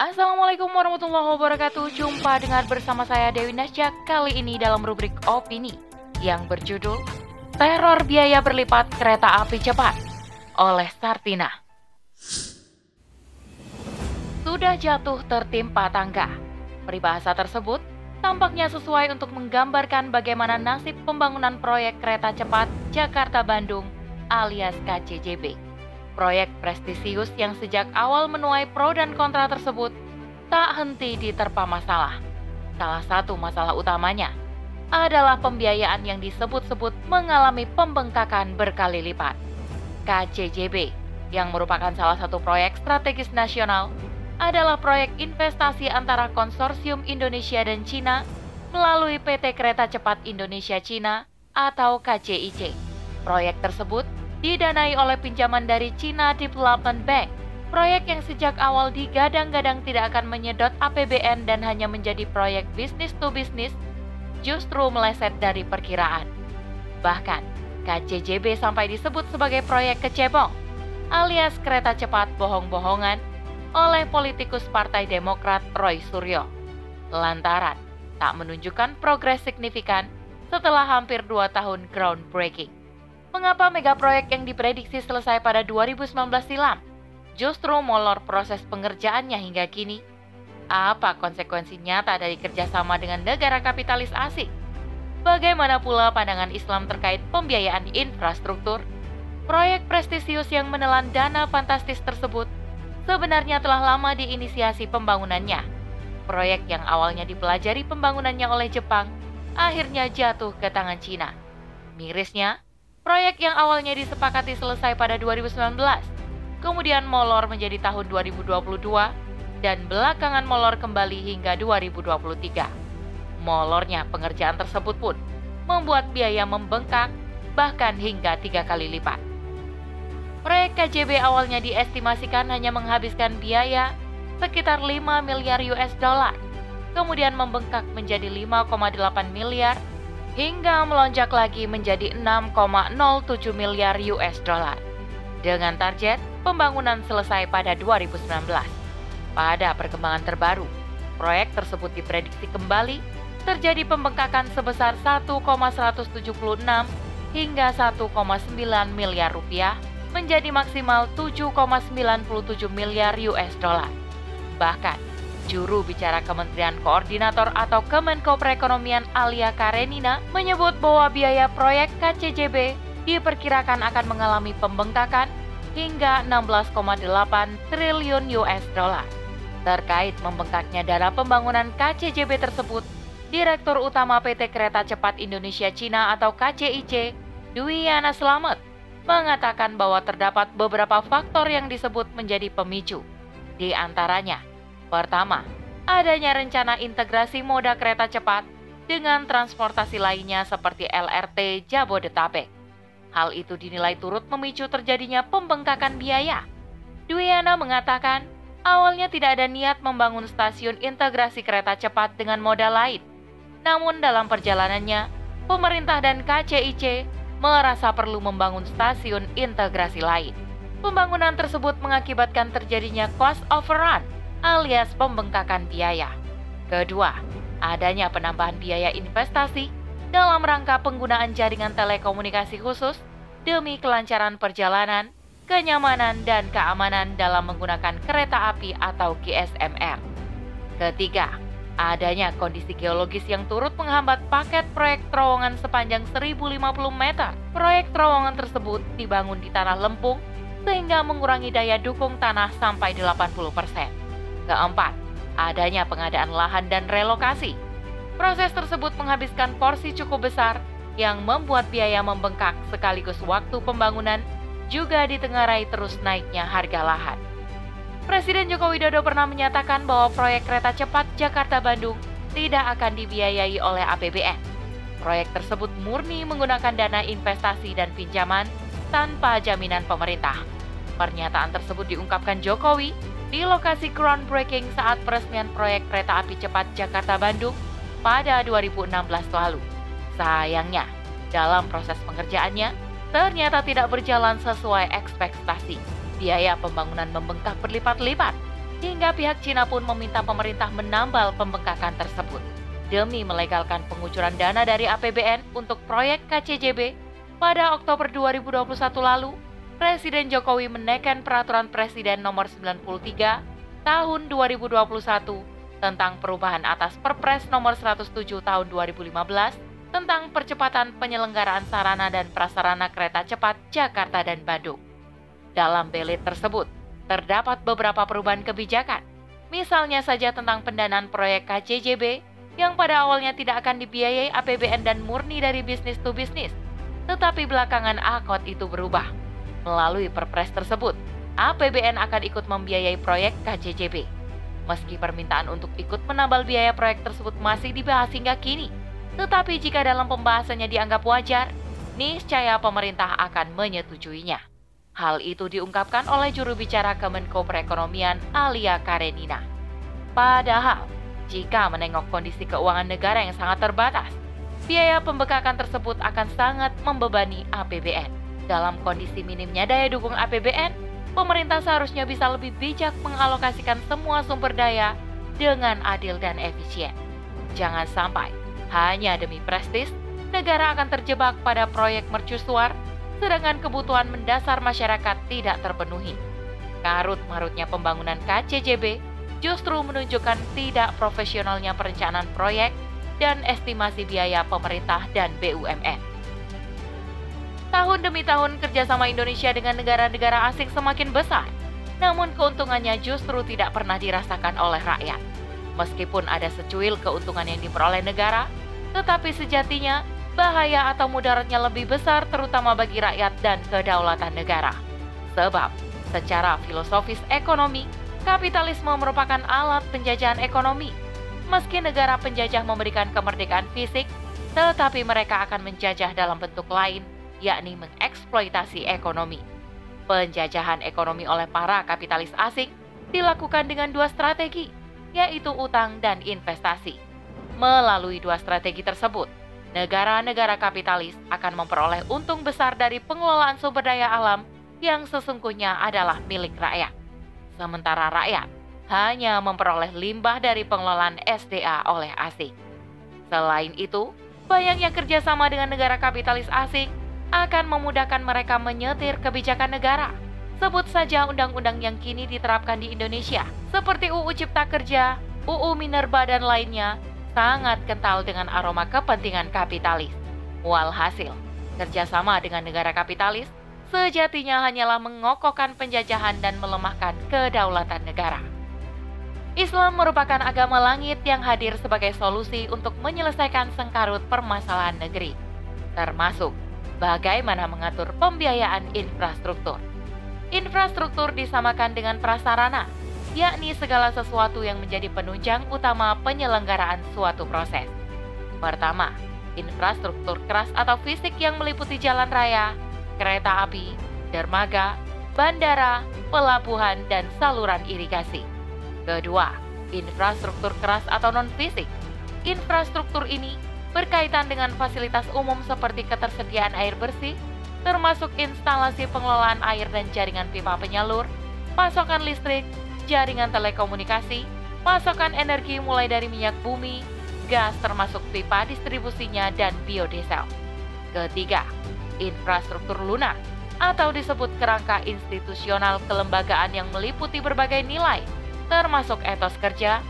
Assalamualaikum warahmatullahi wabarakatuh. Jumpa dengan bersama saya Dewi Nasya kali ini dalam rubrik opini yang berjudul Teror Biaya Berlipat Kereta Api Cepat oleh Sartina. Sudah jatuh tertimpa tangga. Peribahasa tersebut tampaknya sesuai untuk menggambarkan bagaimana nasib pembangunan proyek kereta cepat Jakarta-Bandung alias KCJB. Proyek prestisius yang sejak awal menuai pro dan kontra tersebut tak henti diterpa masalah. Salah satu masalah utamanya adalah pembiayaan yang disebut-sebut mengalami pembengkakan berkali lipat. KCJB yang merupakan salah satu proyek strategis nasional adalah proyek investasi antara konsorsium Indonesia dan Cina melalui PT Kereta Cepat Indonesia Cina atau KCIC. Proyek tersebut didanai oleh pinjaman dari China Development Bank. Proyek yang sejak awal digadang-gadang tidak akan menyedot APBN dan hanya menjadi proyek bisnis to bisnis, justru meleset dari perkiraan. Bahkan, KCJB sampai disebut sebagai proyek kecebong, alias kereta cepat bohong-bohongan, oleh politikus Partai Demokrat Roy Suryo. Lantaran tak menunjukkan progres signifikan setelah hampir dua tahun groundbreaking. Mengapa mega proyek yang diprediksi selesai pada 2019 silam justru molor proses pengerjaannya hingga kini? Apa konsekuensi nyata dari kerjasama dengan negara kapitalis asing? Bagaimana pula pandangan Islam terkait pembiayaan infrastruktur? Proyek prestisius yang menelan dana fantastis tersebut sebenarnya telah lama diinisiasi pembangunannya. Proyek yang awalnya dipelajari pembangunannya oleh Jepang akhirnya jatuh ke tangan Cina. Mirisnya, Proyek yang awalnya disepakati selesai pada 2019, kemudian molor menjadi tahun 2022, dan belakangan molor kembali hingga 2023. Molornya pengerjaan tersebut pun membuat biaya membengkak bahkan hingga tiga kali lipat. Proyek KJB awalnya diestimasikan hanya menghabiskan biaya sekitar 5 miliar US dollar, kemudian membengkak menjadi 5,8 miliar hingga melonjak lagi menjadi 6,07 miliar US dollar dengan target pembangunan selesai pada 2019. Pada perkembangan terbaru, proyek tersebut diprediksi kembali terjadi pembengkakan sebesar 1,176 hingga 1,9 miliar rupiah menjadi maksimal 7,97 miliar US dollar. Bahkan, Juru bicara Kementerian Koordinator atau Kemenko Perekonomian Alia Karenina menyebut bahwa biaya proyek KCJB diperkirakan akan mengalami pembengkakan hingga 16,8 triliun US dollar. Terkait membengkaknya dana pembangunan KCJB tersebut, Direktur Utama PT Kereta Cepat Indonesia Cina atau KCIC, Dwi Yana Slamet, mengatakan bahwa terdapat beberapa faktor yang disebut menjadi pemicu. Di antaranya, Pertama, adanya rencana integrasi moda kereta cepat dengan transportasi lainnya seperti LRT Jabodetabek. Hal itu dinilai turut memicu terjadinya pembengkakan biaya. Dwiana mengatakan, awalnya tidak ada niat membangun stasiun integrasi kereta cepat dengan moda lain. Namun dalam perjalanannya, pemerintah dan KCIC merasa perlu membangun stasiun integrasi lain. Pembangunan tersebut mengakibatkan terjadinya cost overrun alias pembengkakan biaya. Kedua, adanya penambahan biaya investasi dalam rangka penggunaan jaringan telekomunikasi khusus demi kelancaran perjalanan, kenyamanan, dan keamanan dalam menggunakan kereta api atau GSMR. Ketiga, adanya kondisi geologis yang turut menghambat paket proyek terowongan sepanjang 1050 meter. Proyek terowongan tersebut dibangun di tanah lempung sehingga mengurangi daya dukung tanah sampai 80 persen. Keempat, adanya pengadaan lahan dan relokasi. Proses tersebut menghabiskan porsi cukup besar yang membuat biaya membengkak sekaligus waktu pembangunan juga ditengarai terus naiknya harga lahan. Presiden Joko Widodo pernah menyatakan bahwa proyek kereta cepat Jakarta-Bandung tidak akan dibiayai oleh APBN. Proyek tersebut murni menggunakan dana investasi dan pinjaman tanpa jaminan pemerintah. Pernyataan tersebut diungkapkan Jokowi di lokasi groundbreaking saat peresmian proyek kereta api cepat Jakarta-Bandung pada 2016 lalu. Sayangnya, dalam proses pengerjaannya, ternyata tidak berjalan sesuai ekspektasi. Biaya pembangunan membengkak berlipat-lipat. hingga pihak Cina pun meminta pemerintah menambal pembengkakan tersebut. Demi melegalkan pengucuran dana dari APBN untuk proyek KCJB, pada Oktober 2021 lalu, Presiden Jokowi menekan peraturan Presiden nomor 93 tahun 2021 tentang perubahan atas Perpres nomor 107 tahun 2015 tentang percepatan penyelenggaraan sarana dan prasarana kereta cepat Jakarta dan Bandung. Dalam belit tersebut, terdapat beberapa perubahan kebijakan, misalnya saja tentang pendanaan proyek KCJB yang pada awalnya tidak akan dibiayai APBN dan murni dari bisnis to bisnis, tetapi belakangan akot itu berubah Melalui perpres tersebut, APBN akan ikut membiayai proyek KJJB. Meski permintaan untuk ikut menambal biaya proyek tersebut masih dibahas hingga kini, tetapi jika dalam pembahasannya dianggap wajar, niscaya pemerintah akan menyetujuinya. Hal itu diungkapkan oleh juru bicara Kemenko Perekonomian Alia Karenina. Padahal, jika menengok kondisi keuangan negara yang sangat terbatas, biaya pembekakan tersebut akan sangat membebani APBN. Dalam kondisi minimnya daya dukung APBN, pemerintah seharusnya bisa lebih bijak mengalokasikan semua sumber daya dengan adil dan efisien. Jangan sampai hanya demi prestis, negara akan terjebak pada proyek mercusuar, sedangkan kebutuhan mendasar masyarakat tidak terpenuhi. Karut-marutnya pembangunan KCJB justru menunjukkan tidak profesionalnya perencanaan proyek dan estimasi biaya pemerintah dan BUMN. Tahun demi tahun kerjasama Indonesia dengan negara-negara asing semakin besar, namun keuntungannya justru tidak pernah dirasakan oleh rakyat. Meskipun ada secuil keuntungan yang diperoleh negara, tetapi sejatinya bahaya atau mudaratnya lebih besar terutama bagi rakyat dan kedaulatan negara. Sebab, secara filosofis ekonomi, kapitalisme merupakan alat penjajahan ekonomi. Meski negara penjajah memberikan kemerdekaan fisik, tetapi mereka akan menjajah dalam bentuk lain yakni mengeksploitasi ekonomi. Penjajahan ekonomi oleh para kapitalis asing dilakukan dengan dua strategi, yaitu utang dan investasi. Melalui dua strategi tersebut, negara-negara kapitalis akan memperoleh untung besar dari pengelolaan sumber daya alam yang sesungguhnya adalah milik rakyat. Sementara rakyat hanya memperoleh limbah dari pengelolaan SDA oleh asing. Selain itu, bayangnya kerjasama dengan negara kapitalis asing akan memudahkan mereka menyetir kebijakan negara. Sebut saja undang-undang yang kini diterapkan di Indonesia, seperti UU Cipta Kerja, UU Minerba, dan lainnya, sangat kental dengan aroma kepentingan kapitalis. Walhasil, kerjasama dengan negara kapitalis sejatinya hanyalah mengokohkan penjajahan dan melemahkan kedaulatan negara. Islam merupakan agama langit yang hadir sebagai solusi untuk menyelesaikan sengkarut permasalahan negeri, termasuk bagaimana mengatur pembiayaan infrastruktur. Infrastruktur disamakan dengan prasarana, yakni segala sesuatu yang menjadi penunjang utama penyelenggaraan suatu proses. Pertama, infrastruktur keras atau fisik yang meliputi jalan raya, kereta api, dermaga, bandara, pelabuhan, dan saluran irigasi. Kedua, infrastruktur keras atau non-fisik. Infrastruktur ini berkaitan dengan fasilitas umum seperti ketersediaan air bersih, termasuk instalasi pengelolaan air dan jaringan pipa penyalur, pasokan listrik, jaringan telekomunikasi, pasokan energi mulai dari minyak bumi, gas termasuk pipa distribusinya, dan biodiesel. Ketiga, infrastruktur lunak atau disebut kerangka institusional kelembagaan yang meliputi berbagai nilai, termasuk etos kerja,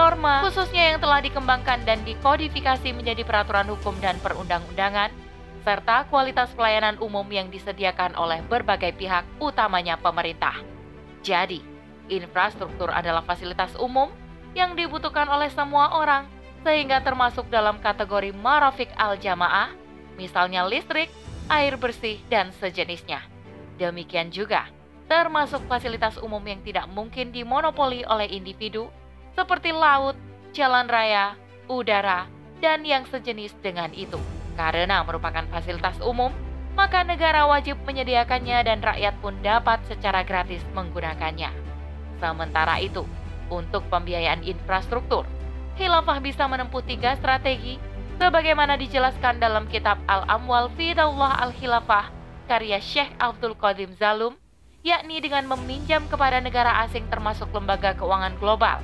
norma khususnya yang telah dikembangkan dan dikodifikasi menjadi peraturan hukum dan perundang-undangan, serta kualitas pelayanan umum yang disediakan oleh berbagai pihak, utamanya pemerintah. Jadi, infrastruktur adalah fasilitas umum yang dibutuhkan oleh semua orang, sehingga termasuk dalam kategori marafik al-jamaah, misalnya listrik, air bersih, dan sejenisnya. Demikian juga, termasuk fasilitas umum yang tidak mungkin dimonopoli oleh individu seperti laut, jalan raya, udara, dan yang sejenis dengan itu. Karena merupakan fasilitas umum, maka negara wajib menyediakannya dan rakyat pun dapat secara gratis menggunakannya. Sementara itu, untuk pembiayaan infrastruktur, khilafah bisa menempuh tiga strategi sebagaimana dijelaskan dalam kitab Al-Amwal Fidallah Al-Khilafah karya Syekh Abdul Qadim Zalum yakni dengan meminjam kepada negara asing termasuk lembaga keuangan global.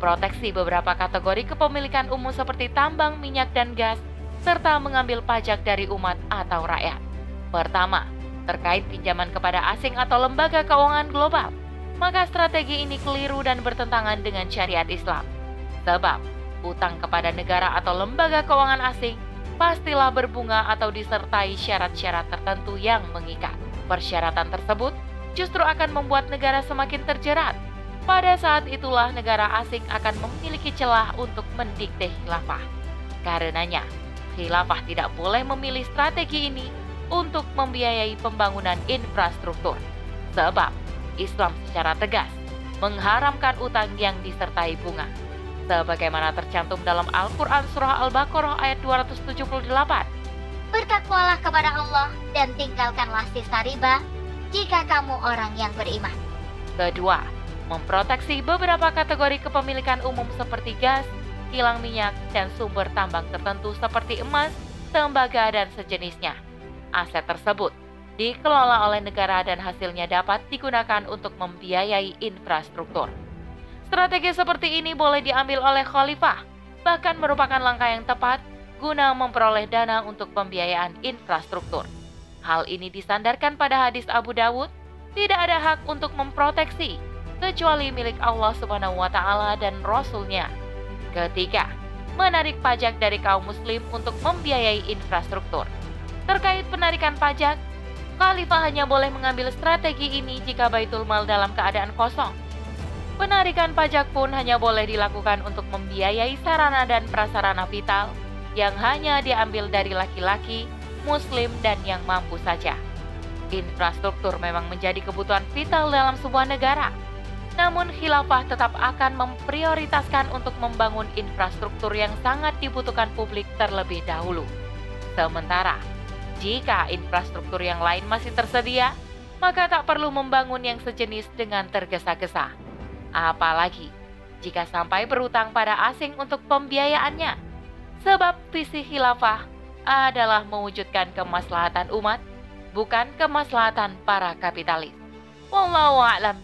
Memproteksi beberapa kategori kepemilikan umum seperti tambang, minyak, dan gas, serta mengambil pajak dari umat atau rakyat. Pertama, terkait pinjaman kepada asing atau lembaga keuangan global, maka strategi ini keliru dan bertentangan dengan syariat Islam. Sebab, utang kepada negara atau lembaga keuangan asing pastilah berbunga atau disertai syarat-syarat tertentu yang mengikat. Persyaratan tersebut justru akan membuat negara semakin terjerat. Pada saat itulah negara asing akan memiliki celah untuk mendikte khilafah. Karenanya, khilafah tidak boleh memilih strategi ini untuk membiayai pembangunan infrastruktur. Sebab Islam secara tegas mengharamkan utang yang disertai bunga sebagaimana tercantum dalam Al-Quran Surah Al-Baqarah ayat 278. Bertakwalah kepada Allah dan tinggalkanlah sisa riba jika kamu orang yang beriman. Kedua, memproteksi beberapa kategori kepemilikan umum seperti gas, kilang minyak, dan sumber tambang tertentu seperti emas, tembaga, dan sejenisnya. Aset tersebut dikelola oleh negara dan hasilnya dapat digunakan untuk membiayai infrastruktur. Strategi seperti ini boleh diambil oleh khalifah, bahkan merupakan langkah yang tepat guna memperoleh dana untuk pembiayaan infrastruktur. Hal ini disandarkan pada hadis Abu Dawud, tidak ada hak untuk memproteksi kecuali milik Allah Subhanahu wa taala dan rasulnya. Ketiga, menarik pajak dari kaum muslim untuk membiayai infrastruktur. Terkait penarikan pajak, khalifah hanya boleh mengambil strategi ini jika baitul mal dalam keadaan kosong Penarikan pajak pun hanya boleh dilakukan untuk membiayai sarana dan prasarana vital yang hanya diambil dari laki-laki, muslim, dan yang mampu saja. Infrastruktur memang menjadi kebutuhan vital dalam sebuah negara. Namun khilafah tetap akan memprioritaskan untuk membangun infrastruktur yang sangat dibutuhkan publik terlebih dahulu. Sementara, jika infrastruktur yang lain masih tersedia, maka tak perlu membangun yang sejenis dengan tergesa-gesa. Apalagi jika sampai berutang pada asing untuk pembiayaannya. Sebab visi khilafah adalah mewujudkan kemaslahatan umat, bukan kemaslahatan para kapitalis. Wallahu a'lam.